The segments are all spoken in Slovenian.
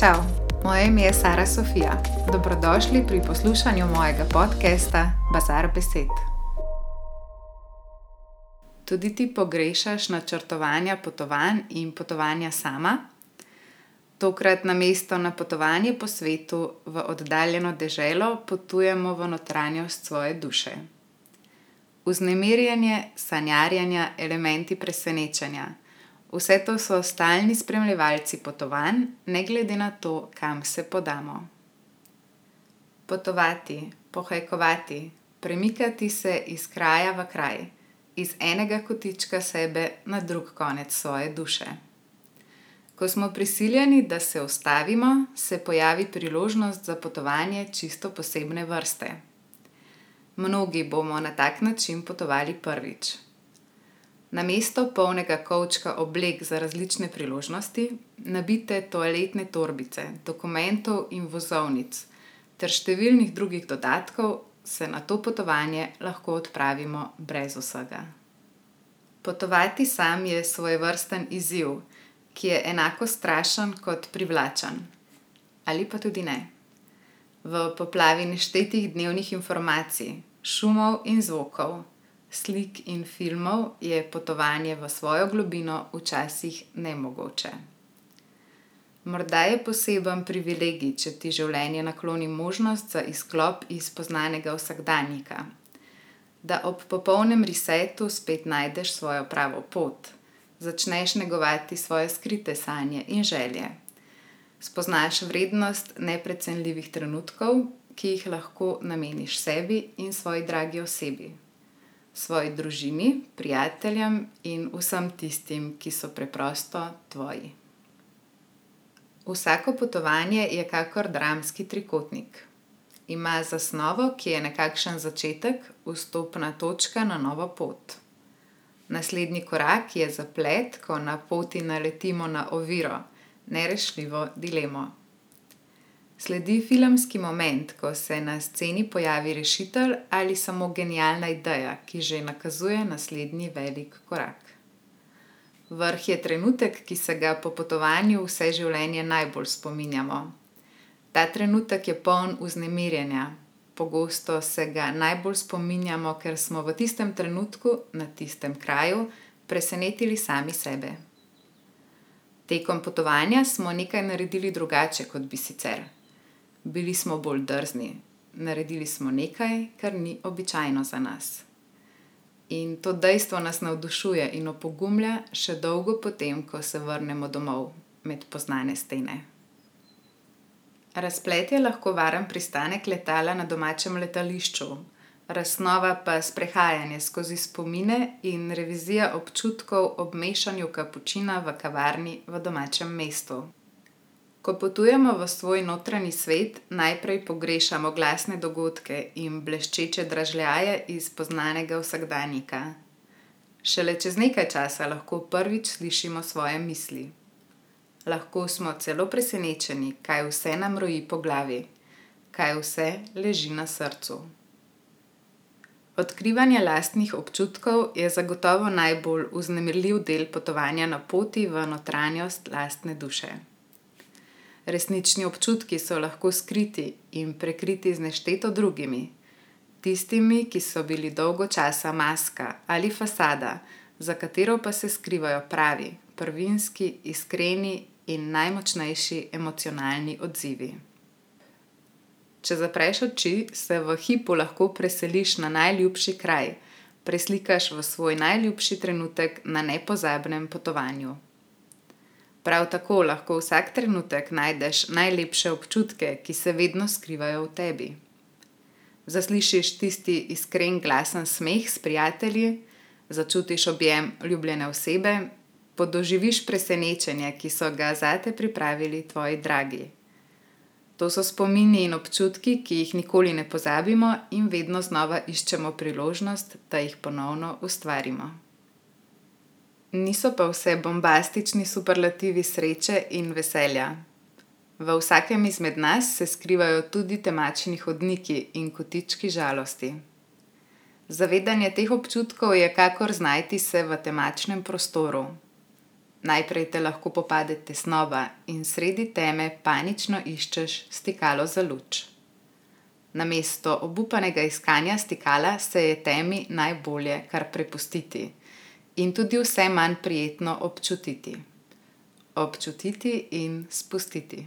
Čau, moje ime je Sara Sofija. Dobrodošli pri poslušanju mojega podcasta Bazar Besed. Tudi ti pogrešaš načrtovanja potovanj in potovanja sama? Tokrat na mesto na potovanje po svetu, v oddaljeno deželo, potujemo v notranjost svoje duše. Vznemirjanje, sanjarjanje, elementi presenečanja. Vse to so stalni spremljevalci potovanj, ne glede na to, kam se podamo. Potovati, pohajkovati, premikati se iz kraja v kraj, iz enega kotička sebe na drug konec svoje duše. Ko smo prisiljeni, da se ustavimo, se pojavi priložnost za potovanje čisto posebne vrste. Mnogi bomo na tak način potovali prvič. Na mesto polnega kovčka oblek za različne priložnosti, nabite toaletne torbice, dokumentov in vozovnic ter številnih drugih dodatkov, se na to potovanje lahko odpravimo brez vsega. Potovati sam je svojevrsten izziv, ki je enako strašen kot privlačen. Ali pa tudi ne. V poplavi neštetih dnevnih informacij, šumov in zvokov slik in filmov je potovanje v svojo globino včasih nemogoče. Morda je poseben privilegij, če ti življenje nakloni možnost za izklop iz poznanega vsakdanjika, da ob popolnem resetu spet najdeš svojo pravo pot, začneš negovati svoje skrite sanje in želje, spoznaš vrednost neprecenljivih trenutkov, ki jih lahko nameniš sebi in svoji dragi osebi svoji družini, prijateljem in vsem tistim, ki so preprosto tvoji. Vsako potovanje je kakor dramski trikotnik. Ima zasnovo, ki je nekakšen začetek, vstopna točka na novo pot. Naslednji korak je zaplet, ko na poti naletimo na oviro, nerešljivo dilemo. Sledi filmski moment, ko se na sceni pojavi rešitelj ali samo genialna ideja, ki že nakazuje naslednji velik korak. Vrh je trenutek, ki se ga po potovanju vse življenje najbolj spominjamo. Ta trenutek je poln vznemirjenja, pogosto se ga najbolj spominjamo, ker smo v tistem trenutku, na tistem kraju, presenetili sami sebe. Tekom potovanja smo nekaj naredili drugače, kot bi sicer. Bili smo bolj drzni, naredili smo nekaj, kar ni običajno za nas. In to dejstvo nas navdušuje in opogumlja še dolgo potem, ko se vrnemo domov med poznane stene. Razplet je lahko varen pristanek letala na domačem letališču, razsnova pa sprehajanje skozi spomine in revizija občutkov ob mešanju kapučina v kavarni v domačem mestu. Ko potujemo v svoj notranji svet, najprej pogrešamo glasne dogodke in bleščeče dražljaje iz poznanega vsakdanjika. Šele čez nekaj časa lahko prvič slišimo svoje misli. Lahko smo celo presenečeni, kaj vse nam roji po glavi, kaj vse leži na srcu. Odkrivanje lastnih občutkov je zagotovo najbolj vznemirljiv del potovanja na poti v notranjost lastne duše. Resnični občutki so lahko skriti in prekriti z nešteto drugimi, tistimi, ki so bili dolgo časa maska ali fasada, za katero pa se skrivajo pravi, prvinski, iskreni in najmočnejši emocionalni odzivi. Če zapreš oči, se v hipu lahko preseliš na najljubši kraj, preslikaš v svoj najljubši trenutek na nepozabnem potovanju. Prav tako lahko vsak trenutek najdeš najlepše občutke, ki se vedno skrivajo v tebi. Zaslišiš tisti iskren glasen smeh s prijatelji, začutiš objem ljubljene osebe, podoživiš presenečenje, ki so ga zate pripravili tvoji dragi. To so spomini in občutki, ki jih nikoli ne pozabimo in vedno znova iščemo priložnost, da jih ponovno ustvarimo. Niso pa vse bombastični superlativi sreče in veselja. V vsakem izmed nas se skrivajo tudi temačni hodniki in kotički žalosti. Zavedanje teh občutkov je kakor znajti se v temačnem prostoru. Najprej te lahko popade tesnoba in sredi teme panično iščeš stikalo za luč. Namesto obupanega iskanja stikala se je temi najbolje kar prepustiti in tudi vse manj prijetno občutiti. Občutiti in spustiti.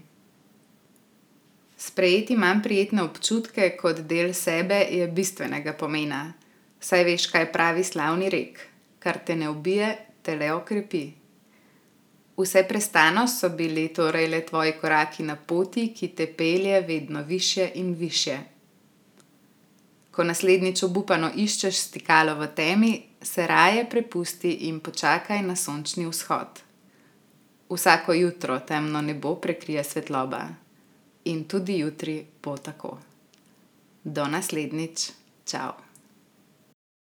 Sprejeti manj prijetne občutke kot del sebe je bistvenega pomena, saj veš, kaj pravi slavni rek: "Kar te ne ubije, te le okrepi." Vse prestano so bili torej le tvoji koraki na poti, ki te pelje vedno višje in višje. Ko naslednjič obupano iščeš stikalo v temi, se raje prepusti in počakaj na sončni vzhod. Vsako jutro temno nebo prekrije svetloba. In tudi jutri bo tako. Do naslednjič, čao.